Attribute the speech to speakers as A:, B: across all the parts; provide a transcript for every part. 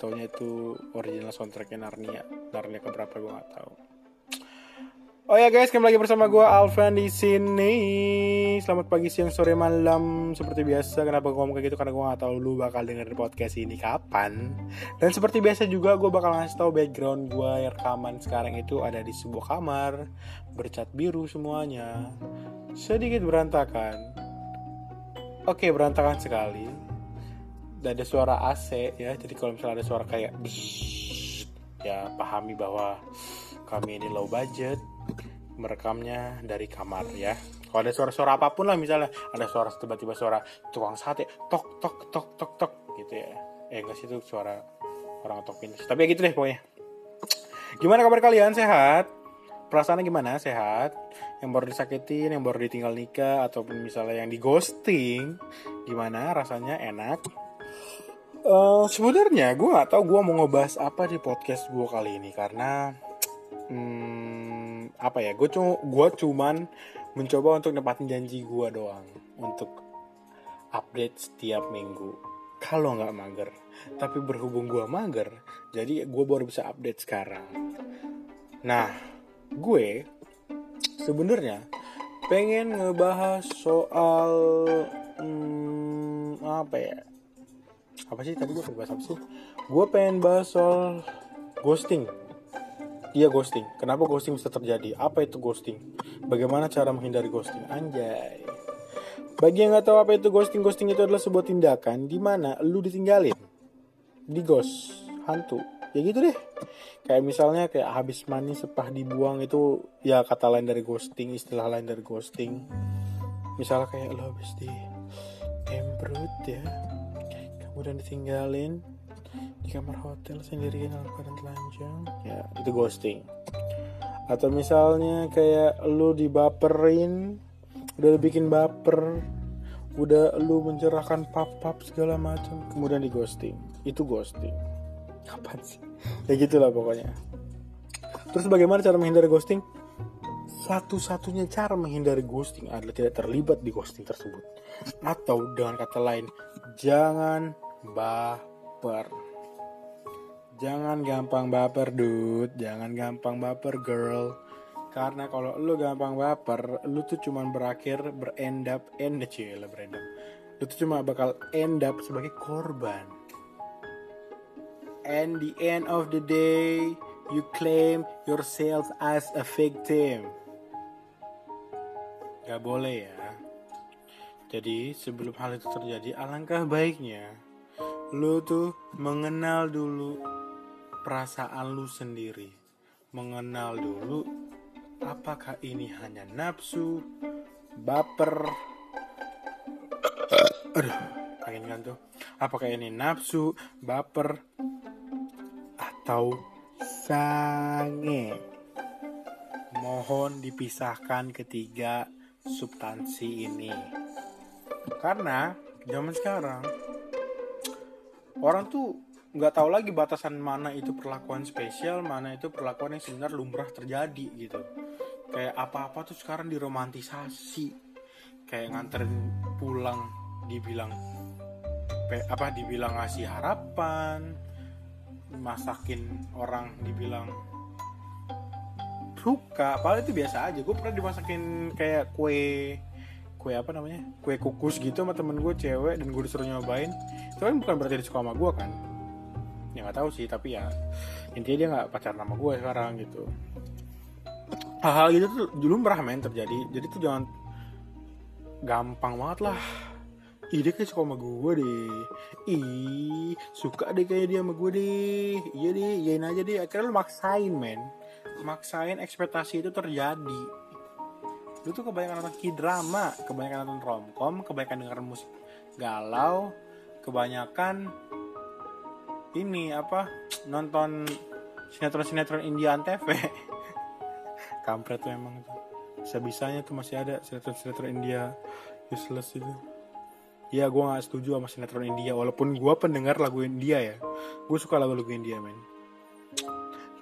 A: taunya itu original soundtracknya Narnia. Narnia keberapa gue gak tahu. Oh ya guys, kembali lagi bersama gue Alvan di sini. Selamat pagi, siang, sore, malam. Seperti biasa, kenapa gue ngomong kayak gitu? Karena gue gak tahu lu bakal dengerin podcast ini kapan. Dan seperti biasa juga, gue bakal ngasih tau background gue rekaman sekarang itu ada di sebuah kamar bercat biru semuanya, sedikit berantakan. Oke, berantakan sekali. Dan ada suara AC ya, jadi kalau misalnya ada suara kayak ya pahami bahwa kami ini low budget merekamnya dari kamar ya. Kalau ada suara-suara apa pun lah misalnya ada suara tiba-tiba suara tukang sate tok tok tok tok tok gitu ya. Eh enggak sih itu suara orang tok pinus. Tapi ya gitu deh pokoknya. Gimana kabar kalian? Sehat? Perasaannya gimana? Sehat? Yang baru disakitin, yang baru ditinggal nikah ataupun misalnya yang di ghosting, gimana rasanya? Enak? Uh, sebenarnya gue nggak tahu gue mau ngebahas apa di podcast gue kali ini karena hmm, apa ya gue cuma cuman mencoba untuk nepatin janji gue doang untuk update setiap minggu. Kalau nggak mager. Tapi berhubung gue mager jadi gue baru bisa update sekarang. Nah gue sebenarnya pengen ngebahas soal hmm, apa ya apa sih tadi gue pengen bahas apa sih gue pengen bahas soal ghosting Iya ghosting. Kenapa ghosting bisa terjadi? Apa itu ghosting? Bagaimana cara menghindari ghosting? Anjay. Bagi yang nggak tahu apa itu ghosting, ghosting itu adalah sebuah tindakan di mana lu ditinggalin, di ghost, hantu. Ya gitu deh. Kayak misalnya kayak habis mani sepah dibuang itu ya kata lain dari ghosting, istilah lain dari ghosting. Misalnya kayak lu habis di embrut ya, kemudian ditinggalin, di kamar hotel sendirian dalam keadaan telanjang. Ya itu ghosting. Atau misalnya kayak lu dibaperin udah bikin baper udah lu mencerahkan pap-pap segala macam. Kemudian di ghosting itu ghosting. Apa sih? Ya gitulah pokoknya. Terus bagaimana cara menghindari ghosting satu-satunya cara menghindari ghosting adalah tidak terlibat di ghosting tersebut atau dengan kata lain jangan baper Jangan gampang baper, dude. Jangan gampang baper, girl. Karena kalau lu gampang baper, lu tuh cuman berakhir berend up, end lah berendap. Lu tuh cuma bakal end up sebagai korban. And the end of the day, you claim yourself as a victim. Gak boleh ya. Jadi sebelum hal itu terjadi, alangkah baiknya lu tuh mengenal dulu perasaan lu sendiri. Mengenal dulu apakah ini hanya nafsu, baper, aduh, angin kan tuh. Apakah ini nafsu, baper, atau sange? Mohon dipisahkan ketiga substansi ini. Karena zaman sekarang orang tuh nggak tahu lagi batasan mana itu perlakuan spesial mana itu perlakuan yang sebenarnya lumrah terjadi gitu kayak apa-apa tuh sekarang diromantisasi kayak nganterin pulang dibilang apa dibilang ngasih harapan masakin orang dibilang suka padahal itu biasa aja. Gue pernah dimasakin kayak kue kue apa namanya? Kue kukus gitu sama temen gue cewek dan gue disuruh nyobain. Itu kan bukan berarti dia suka sama gue kan? Ya nggak tahu sih tapi ya intinya dia nggak pacar nama gue sekarang gitu. Hal-hal gitu tuh dulu pernah main terjadi. Jadi tuh jangan gampang banget lah. Ih dia kayak suka sama gue deh. Ih suka deh kayak dia sama gue deh. Iya deh iyain aja deh. Akhirnya lu maksain men Maksain ekspektasi itu terjadi. Lu tuh kebanyakan nonton k-drama Kebanyakan nonton romcom Kebanyakan denger musik galau Kebanyakan ini apa nonton sinetron-sinetron India Antv kampret tuh emang itu bisa-bisanya tuh masih ada sinetron-sinetron India useless itu. Ya gue gak setuju sama sinetron India walaupun gue pendengar lagu India ya. Gue suka lagu-lagu India men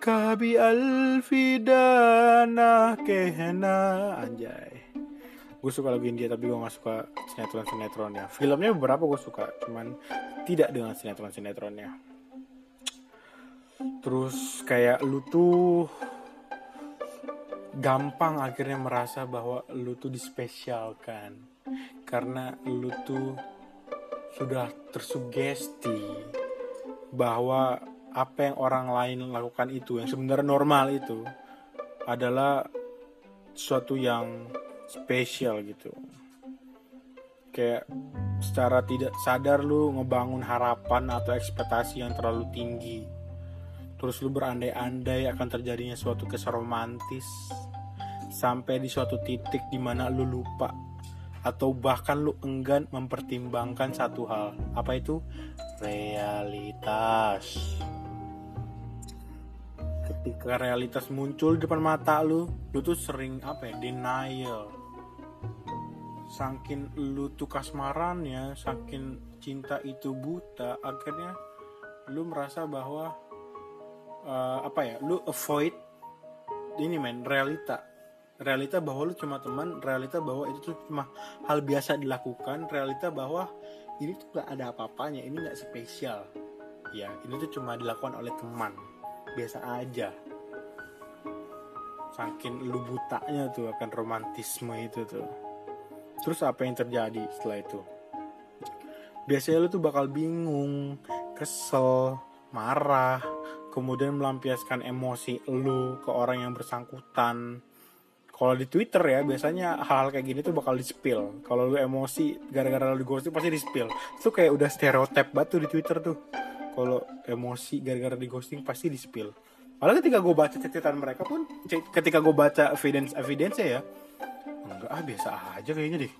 A: Kabi alfidana kehena. Anjay. Gue suka lagu India tapi gue gak suka sinetron-sinetronnya Filmnya beberapa gue suka Cuman tidak dengan sinetron-sinetronnya. Terus kayak lu tuh gampang akhirnya merasa bahwa lu tuh dispesialkan. Karena lu tuh sudah tersugesti bahwa apa yang orang lain lakukan itu yang sebenarnya normal itu adalah sesuatu yang spesial gitu. Kayak secara tidak sadar lu ngebangun harapan atau ekspektasi yang terlalu tinggi terus lu berandai-andai akan terjadinya suatu kisah romantis sampai di suatu titik di mana lu lupa atau bahkan lu enggan mempertimbangkan satu hal. Apa itu? Realitas ketika realitas muncul di depan mata lu lu tuh sering apa ya denial. Saking lu tuh kasmaran ya saking cinta itu buta akhirnya lu merasa bahwa uh, apa ya lu avoid ini men realita. Realita bahwa lu cuma teman realita bahwa itu tuh cuma hal biasa dilakukan realita bahwa ini tuh gak ada apa-apanya ini gak spesial. Ya ini tuh cuma dilakukan oleh teman biasa aja. Saking lu butanya tuh akan romantisme itu tuh. Terus apa yang terjadi setelah itu? Biasanya lu tuh bakal bingung kesel marah kemudian melampiaskan emosi lu ke orang yang bersangkutan. Kalau di Twitter ya biasanya hal-hal kayak gini tuh bakal di spill kalau lu emosi gara-gara lu ghosting pasti di spill itu kayak udah stereotip batu di Twitter tuh kalau emosi gara-gara di ghosting pasti di spill. Padahal ketika gue baca catatan mereka pun ketika gue baca evidence evidence ya enggak ah biasa aja kayaknya deh.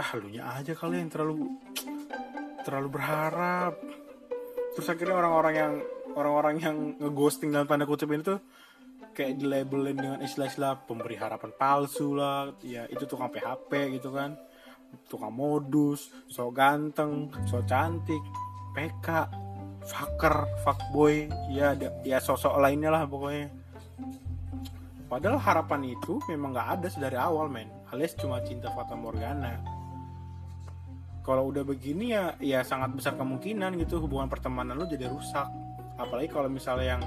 A: Ah lu nya aja kali yang terlalu terlalu berharap. Terus akhirnya orang-orang yang orang-orang yang ngeghosting dalam tanda kutip ini tuh kayak di labelin dengan istilah-istilah pemberi harapan palsu lah. Ya itu tukang PHP gitu kan. Tukang modus so ganteng so cantik PK fucker fuckboy ya ya sosok lainnya lah pokoknya. Padahal harapan itu memang nggak ada dari awal men. Alias cuma cinta fata morgana. Kalau udah begini ya ya sangat besar kemungkinan gitu hubungan pertemanan lo jadi rusak. Apalagi kalau misalnya yang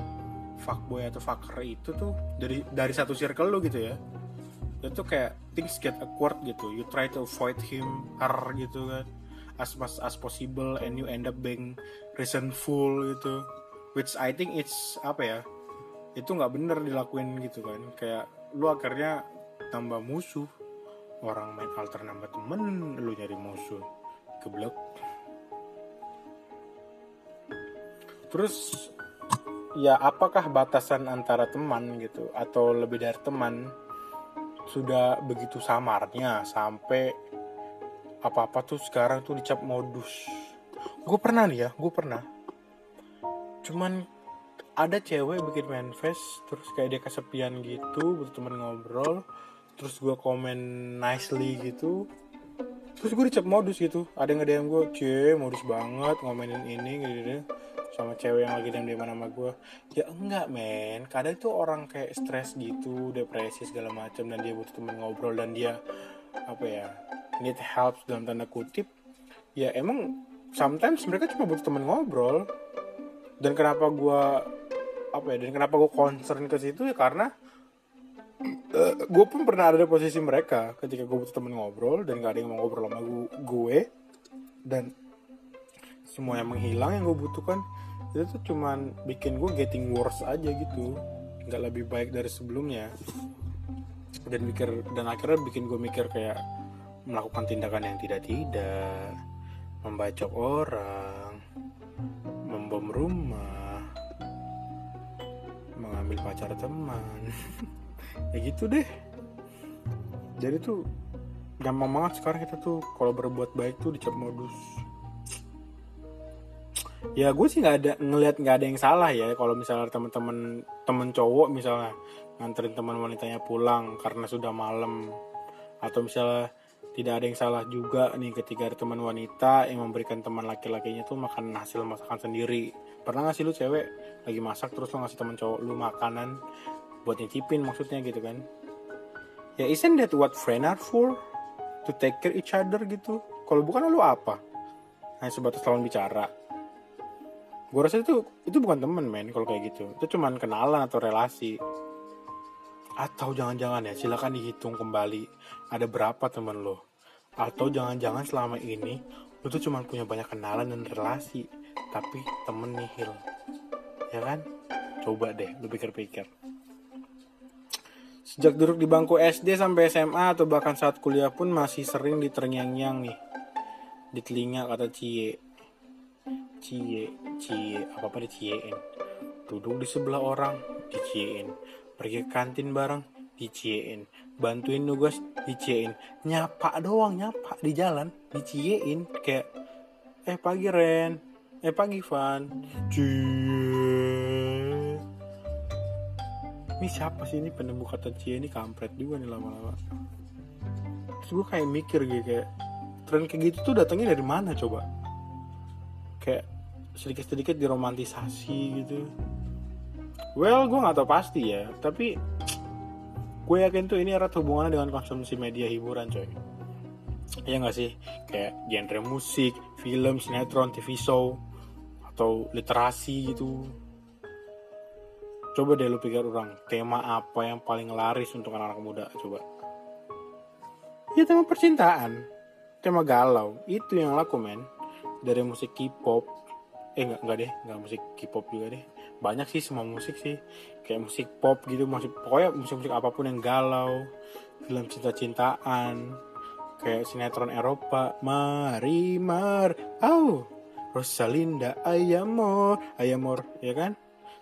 A: fuckboy atau fucker itu tuh dari dari satu circle lo gitu ya. Itu kayak things get awkward gitu. You try to avoid him her gitu kan as much as possible and you end up being resentful gitu. Which I think it's apa ya itu nggak bener dilakuin gitu kan. Kayak lu akhirnya tambah musuh. Orang main alter nambah temen lu nyari musuh. Keblok terus ya apakah batasan antara teman gitu atau lebih dari teman sudah begitu samarnya sampai apa-apa tuh sekarang tuh dicap modus. Gue pernah nih ya gue pernah. Cuman ada cewek bikin manifest terus kayak dia kesepian gitu butuh temen ngobrol terus gue komen nicely gitu. Terus gue dicap modus gitu. Ada yang nge-DM gue cie modus banget ngomenin ini gitu, sama cewek yang lagi di mana sama gue ya enggak men. Kadang itu orang kayak stres gitu depresi segala macam dan dia butuh temen ngobrol dan dia apa ya need help dalam tanda kutip ya emang sometimes mereka cuma butuh temen ngobrol. Dan kenapa gue apa ya dan kenapa gue concern ke situ ya karena uh, eh, gue pun pernah ada di posisi mereka ketika gue butuh temen ngobrol dan gak ada yang mau ngobrol sama gue. Dan semua yang menghilang yang gue butuhkan itu tuh cuman bikin gue getting worse aja gitu. Nggak lebih baik dari sebelumnya. Dan mikir dan akhirnya bikin gue mikir kayak melakukan tindakan yang tidak tidak membacok orang membom rumah mengambil pacar teman. Ya gitu deh. Jadi tuh gampang banget sekarang kita tuh kalau berbuat baik tuh dicap modus. Ya gue sih nggak ada ngelihat nggak ada yang salah ya kalau misalnya teman-teman temen cowok misalnya nganterin teman wanitanya pulang karena sudah malam atau misalnya tidak ada yang salah juga nih ketika ada teman wanita yang memberikan teman laki-lakinya tuh makan hasil masakan sendiri. Pernah nggak sih lu cewek lagi masak terus lo ngasih temen cowok lu makanan buat nyicipin maksudnya gitu kan? Ya isn't that what friends are for? To take care each other gitu. Kalau bukan lu apa? Hanya sebatas lawan bicara. Gue rasa itu itu bukan temen men kalau kayak gitu. Itu cuman kenalan atau relasi. Atau jangan-jangan ya silakan dihitung kembali. Ada berapa temen lo atau jangan-jangan selama ini lo tuh cuma punya banyak kenalan dan relasi tapi temen nihil ya kan? Coba deh lu pikir-pikir. Sejak duduk di bangku SD sampai SMA atau bahkan saat kuliah pun masih sering diternyang-nyang nih. Di telinga kata cie. Cie cie apa apa diciein duduk di sebelah orang diciein. Pergi ke kantin bareng diciein bantuin nugas diciein. Nyapa doang nyapa di jalan diciein. Kayak eh pagi Ren. Eh pagi Van. Cie. Ini siapa sih? Ini penemu kata cie ini kampret juga nih lama-lama. Terus gue kayak mikir gitu kayak tren kayak gitu tuh datangnya dari mana coba? Kayak sedikit-sedikit diromantisasi gitu. Well gue nggak tahu pasti ya tapi gue yakin tuh ini erat hubungannya dengan konsumsi media hiburan coy Iya gak sih? Kayak genre musik, film, sinetron, TV show, atau literasi gitu. Coba deh lu pikir orang, tema apa yang paling laris untuk anak-anak muda? Coba. Ya tema percintaan, tema galau, itu yang laku men. Dari musik K-pop, eh enggak, enggak deh, enggak musik K-pop juga deh. Banyak sih semua musik sih, kayak musik pop gitu, musik pokoknya musik-musik apa pun yang galau, film cinta-cintaan, kayak sinetron Eropa. Mari Mar. Oh Rosalinda Ayamor. Ayamor ya kan?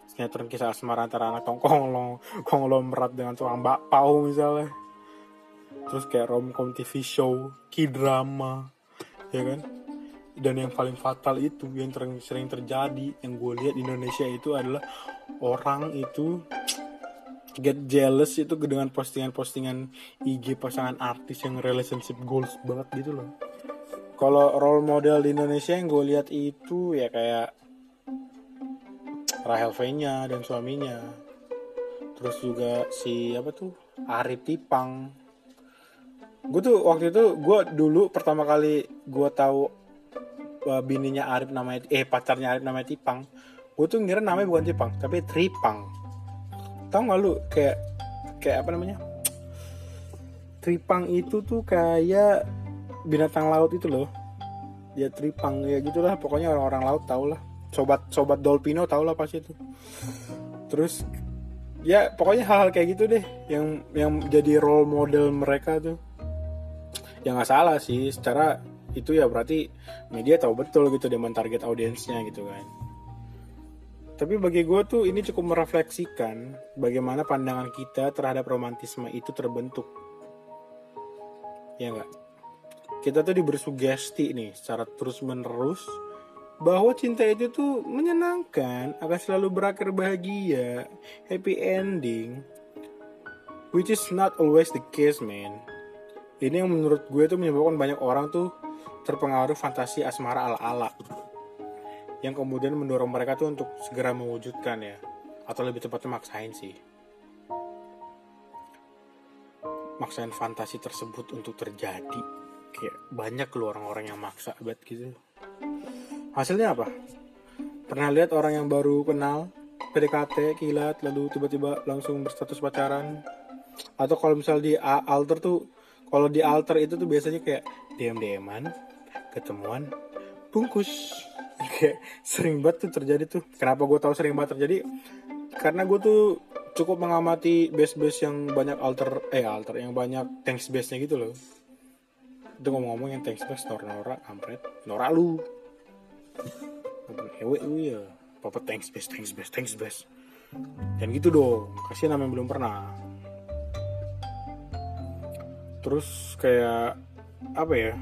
A: Sinetron kisah asmara antara anak tongkong konglomerat dengan seorang bakpao misalnya. Terus kayak romcom TV show k-drama ya kan dan yang paling fatal itu yang sering, sering terjadi yang gue lihat di Indonesia itu adalah orang itu get jealous itu dengan postingan-postingan IG pasangan artis yang relationship goals banget gitu loh. Kalau role model di Indonesia yang gue lihat itu ya kayak Rahel V-nya dan suaminya. Terus juga si apa tuh Arif Tipang. Gue tuh waktu itu gue dulu pertama kali gue tahu uh, bininya Arif namanya eh pacarnya Arif namanya Tipang. Gue tuh ngira namanya bukan Tipang tapi Tripang. Tau gak lu kayak kayak apa namanya? Tripang itu tuh kayak binatang laut itu loh. Ya tripang ya gitulah pokoknya orang-orang laut tau lah. Sobat sobat dolpino tau lah pasti itu terus ya pokoknya hal-hal kayak gitu deh yang yang jadi role model mereka tuh. Ya nggak salah sih secara itu ya berarti media tahu betul gitu dia mentarget audiensnya gitu kan tapi bagi gue tuh ini cukup merefleksikan bagaimana pandangan kita terhadap romantisme itu terbentuk. Ya enggak? Kita tuh diberi sugesti nih secara terus menerus bahwa cinta itu tuh menyenangkan, akan selalu berakhir bahagia, happy ending. Which is not always the case, man. Ini yang menurut gue tuh menyebabkan banyak orang tuh terpengaruh fantasi asmara ala-ala. Yang kemudian mendorong mereka tuh untuk segera mewujudkan ya. Atau lebih tepatnya maksain sih. Maksain fantasi tersebut untuk terjadi. Kayak banyak loh orang-orang yang maksa banget gitu. Hasilnya apa? Pernah lihat orang yang baru kenal? PDKT kilat lalu tiba-tiba langsung berstatus pacaran? Atau kalau misal di alter tuh kalau di alter itu tuh biasanya kayak diam-diaman ketemuan bungkus. Kayak sering banget tuh terjadi tuh. Kenapa gue tahu sering banget terjadi? Karena gue tuh cukup mengamati base-base yang banyak alter eh alter yang banyak tanks base-nya gitu loh. Itu ngomong-ngomong yang tanks base Nora Nora kampret. Nora lu. Ewe lu ya. Papa tanks base tanks base tanks base. Dan gitu dong. Kasih namanya belum pernah. Terus kayak apa ya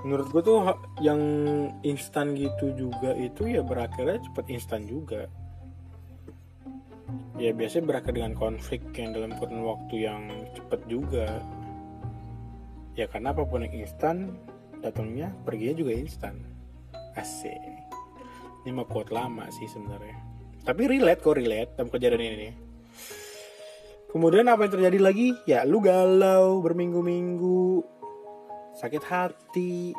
A: menurut gue tuh yang instan gitu juga itu ya berakhirnya cepet instan juga. Ya biasanya berakhir dengan konflik yang dalam kurun waktu yang cepet juga. Ya karena apa pun yang instan datangnya perginya juga instan. Asik. Ini mah quote lama sih sebenarnya. Tapi relate kok relate dalam kejadian ini. Kemudian apa yang terjadi lagi? Ya lu galau berminggu-minggu sakit hati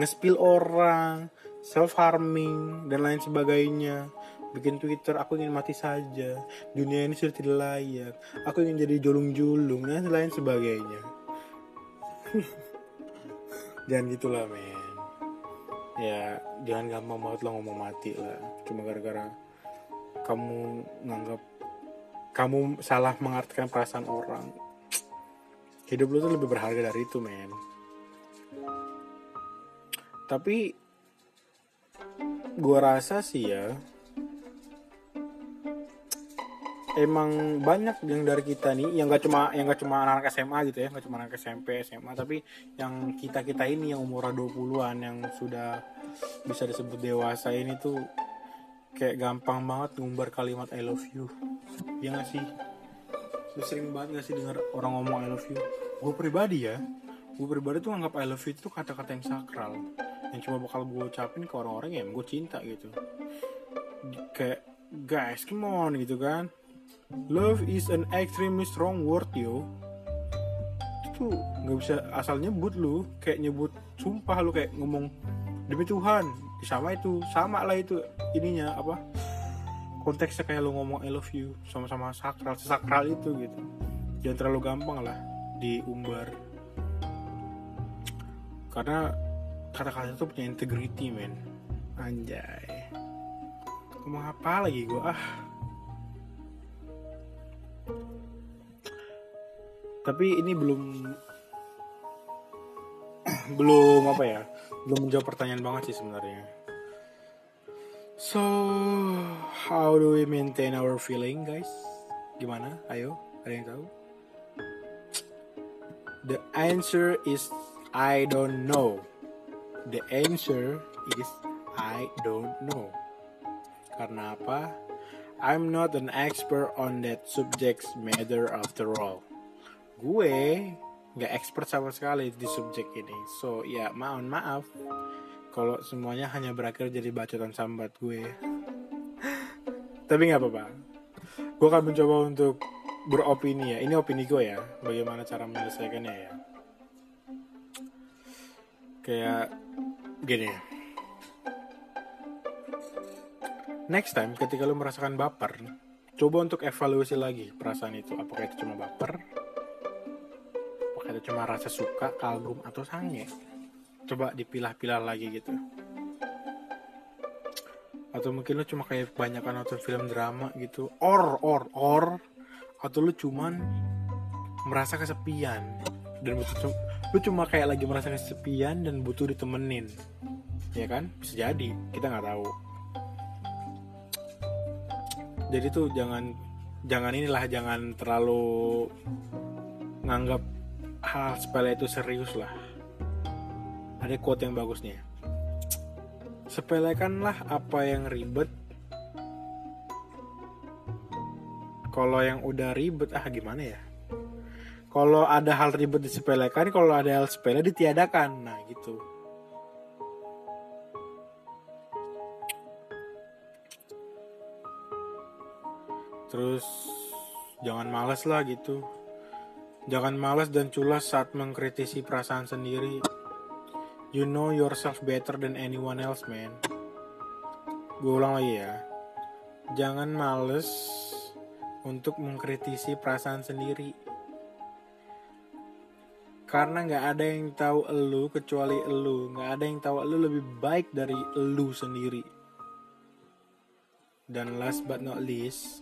A: ngespil orang self harming dan lain sebagainya. Bikin Twitter aku ingin mati saja. Dunia ini sudah tidak layak. Aku ingin jadi julung-julung dan lain sebagainya. Jangan gitulah men. Ya jangan gampang banget lo ngomong mati lah. Cuma gara-gara kamu nganggap kamu salah mengartikan perasaan orang. Hidup lo tuh lebih berharga dari itu men tapi gua rasa sih ya emang banyak yang dari kita nih yang gak cuma yang gak cuma anak, -anak SMA gitu ya gak cuma anak SMP SMA tapi yang kita kita ini yang umur 20-an yang sudah bisa disebut dewasa ini tuh kayak gampang banget ngumbar kalimat I love you. Ya gak sih? Lu sering banget gak sih denger orang ngomong I love you? Gue pribadi ya gue pribadi tuh anggap I love you itu kata-kata yang sakral yang cuma bakal gue ucapin ke orang-orang yang gue cinta gitu kayak guys come on gitu kan Love is an extremely strong word yo. Itu nggak bisa asal nyebut lu, kayak nyebut sumpah lu kayak ngomong demi Tuhan. Sama itu, sama lah itu ininya apa? Konteksnya kayak lu ngomong I love you, sama-sama sakral, sesakral itu gitu. Jangan terlalu gampang lah diumbar. Karena kata-kata itu punya integrity men. Anjay. Ngomong apa lagi gua? Ah. Tapi ini belum belum apa ya? Belum menjawab pertanyaan banget sih sebenarnya. So how do we maintain our feeling guys? Gimana? Ayo ada yang tahu? The answer is I don't know the answer is I don't know. Karena apa? I'm not an expert on that subject's matter after all. Gue nggak expert sama sekali di subjek ini. So ya mohon maaf kalau semuanya hanya berakhir jadi bacotan sambat gue. Tapi nggak apa-apa. Gue akan mencoba untuk beropini ya. Ini opini gue ya bagaimana cara menyelesaikannya ya kayak gini ya next time ketika lo merasakan baper coba untuk evaluasi lagi perasaan itu apakah itu cuma baper atau cuma rasa suka, kagum atau sange. Coba dipilah-pilah lagi gitu. Atau mungkin lu cuma kayak kebanyakan nonton film drama gitu. Or, or, or. Atau lu cuman merasa kesepian. Dan butuh, lu cuma kayak lagi merasa kesepian dan butuh ditemenin. Ya kan? Bisa jadi. Kita nggak tahu. Jadi tuh jangan jangan inilah jangan terlalu nganggap hal sepele itu serius lah ada quote yang bagusnya sepelekanlah apa yang ribet kalau yang udah ribet ah gimana ya kalau ada hal ribet disepelekan kalau ada hal sepele ditiadakan nah gitu terus jangan males lah gitu Jangan malas dan culas saat mengkritisi perasaan sendiri. You know yourself better than anyone else, man. Gue ulang lagi ya. Jangan males untuk mengkritisi perasaan sendiri. Karena nggak ada yang tahu elu kecuali elu. Nggak ada yang tahu elu lebih baik dari elu sendiri. Dan last but not least,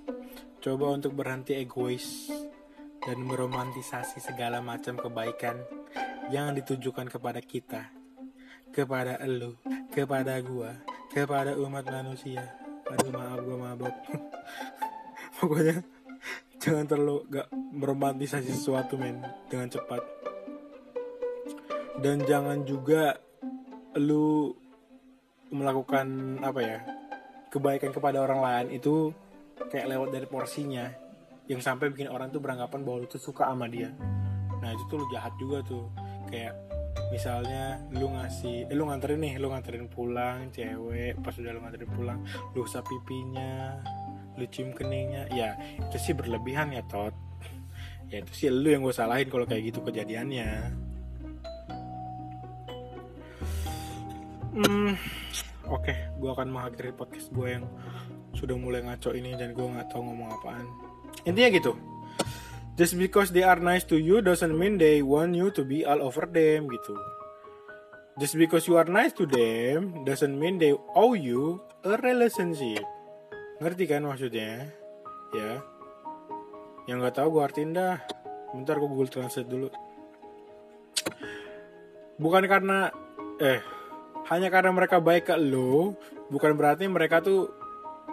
A: coba untuk berhenti egois dan meromantisasi segala macam kebaikan yang ditujukan kepada kita, kepada elu, kepada gua, kepada umat manusia. Aduh maaf gua mabok. Pokoknya jangan terlalu gak meromantisasi sesuatu men dengan cepat. Dan jangan juga lu melakukan apa ya kebaikan kepada orang lain itu kayak lewat dari porsinya. Yang sampai bikin orang tuh beranggapan bahwa lu tuh suka sama dia. Nah itu tuh lu jahat juga tuh. Kayak misalnya lu ngasih eh, lu nganterin nih lu nganterin pulang cewek pas udah lu nganterin pulang lu usap pipinya lu cium keningnya. Ya itu sih berlebihan ya tot. Ya itu sih lu yang gue salahin kalau kayak gitu kejadiannya hmm oke okay, gue akan mengakhiri podcast gue yang sudah mulai ngaco ini dan gue nggak tahu ngomong apaan intinya gitu Just because they are nice to you doesn't mean they want you to be all over them gitu. Just because you are nice to them doesn't mean they owe you a relationship. Ngerti kan maksudnya? Ya. Yang nggak tahu gue artiin dah. Bentar gue Google Translate dulu. Bukan karena eh hanya karena mereka baik ke lo, bukan berarti mereka tuh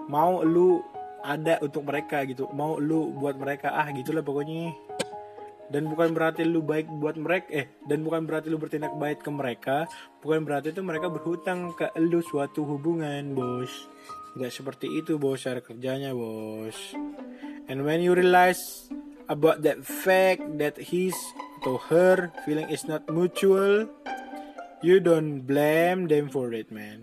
A: mau lu ada untuk mereka gitu. Mau lu buat mereka ah gitulah pokoknya. Dan bukan berarti lu baik buat mereka eh dan bukan berarti lu bertindak baik ke mereka. Bukan berarti itu mereka berhutang ke lu suatu hubungan bos. Tidak seperti itu bos cara kerjanya bos. And when you realize about that fact that his atau her feeling is not mutual you don't blame them for it man.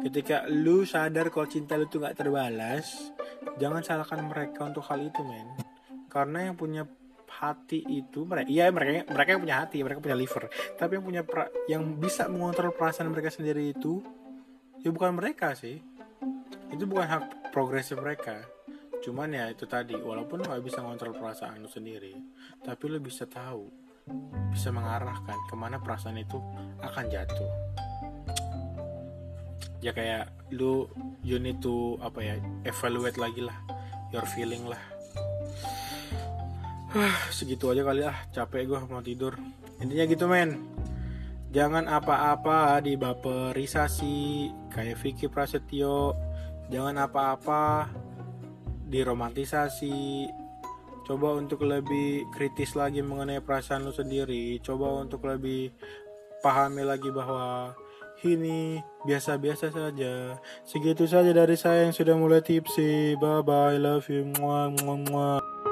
A: Ketika lu sadar kalau cinta lu tuh gak terbalas jangan salahkan mereka untuk hal itu men karena yang punya hati itu mereka iya mereka mereka yang punya hati mereka punya liver. Tapi yang punya pra, yang bisa mengontrol perasaan mereka sendiri itu ya bukan mereka sih. Itu bukan hak progresif mereka. Cuman ya itu tadi walaupun nggak bisa mengontrol perasaan lu sendiri tapi lu bisa tahu bisa mengarahkan ke mana perasaan itu akan jatuh. Ya kayak lu you need to apa ya evaluate lagi lah your feeling lah. Segitu aja kali ah capek gue mau tidur. Intinya gitu men. Jangan apa-apa dibaperisasi kayak Vicky Prasetyo. Jangan apa-apa diromantisasi coba untuk lebih kritis lagi mengenai perasaan lu sendiri coba untuk lebih pahami lagi bahwa ini biasa-biasa saja. Segitu saja dari saya yang sudah mulai tipsi. Bye bye, love you. Muah, muah, muah.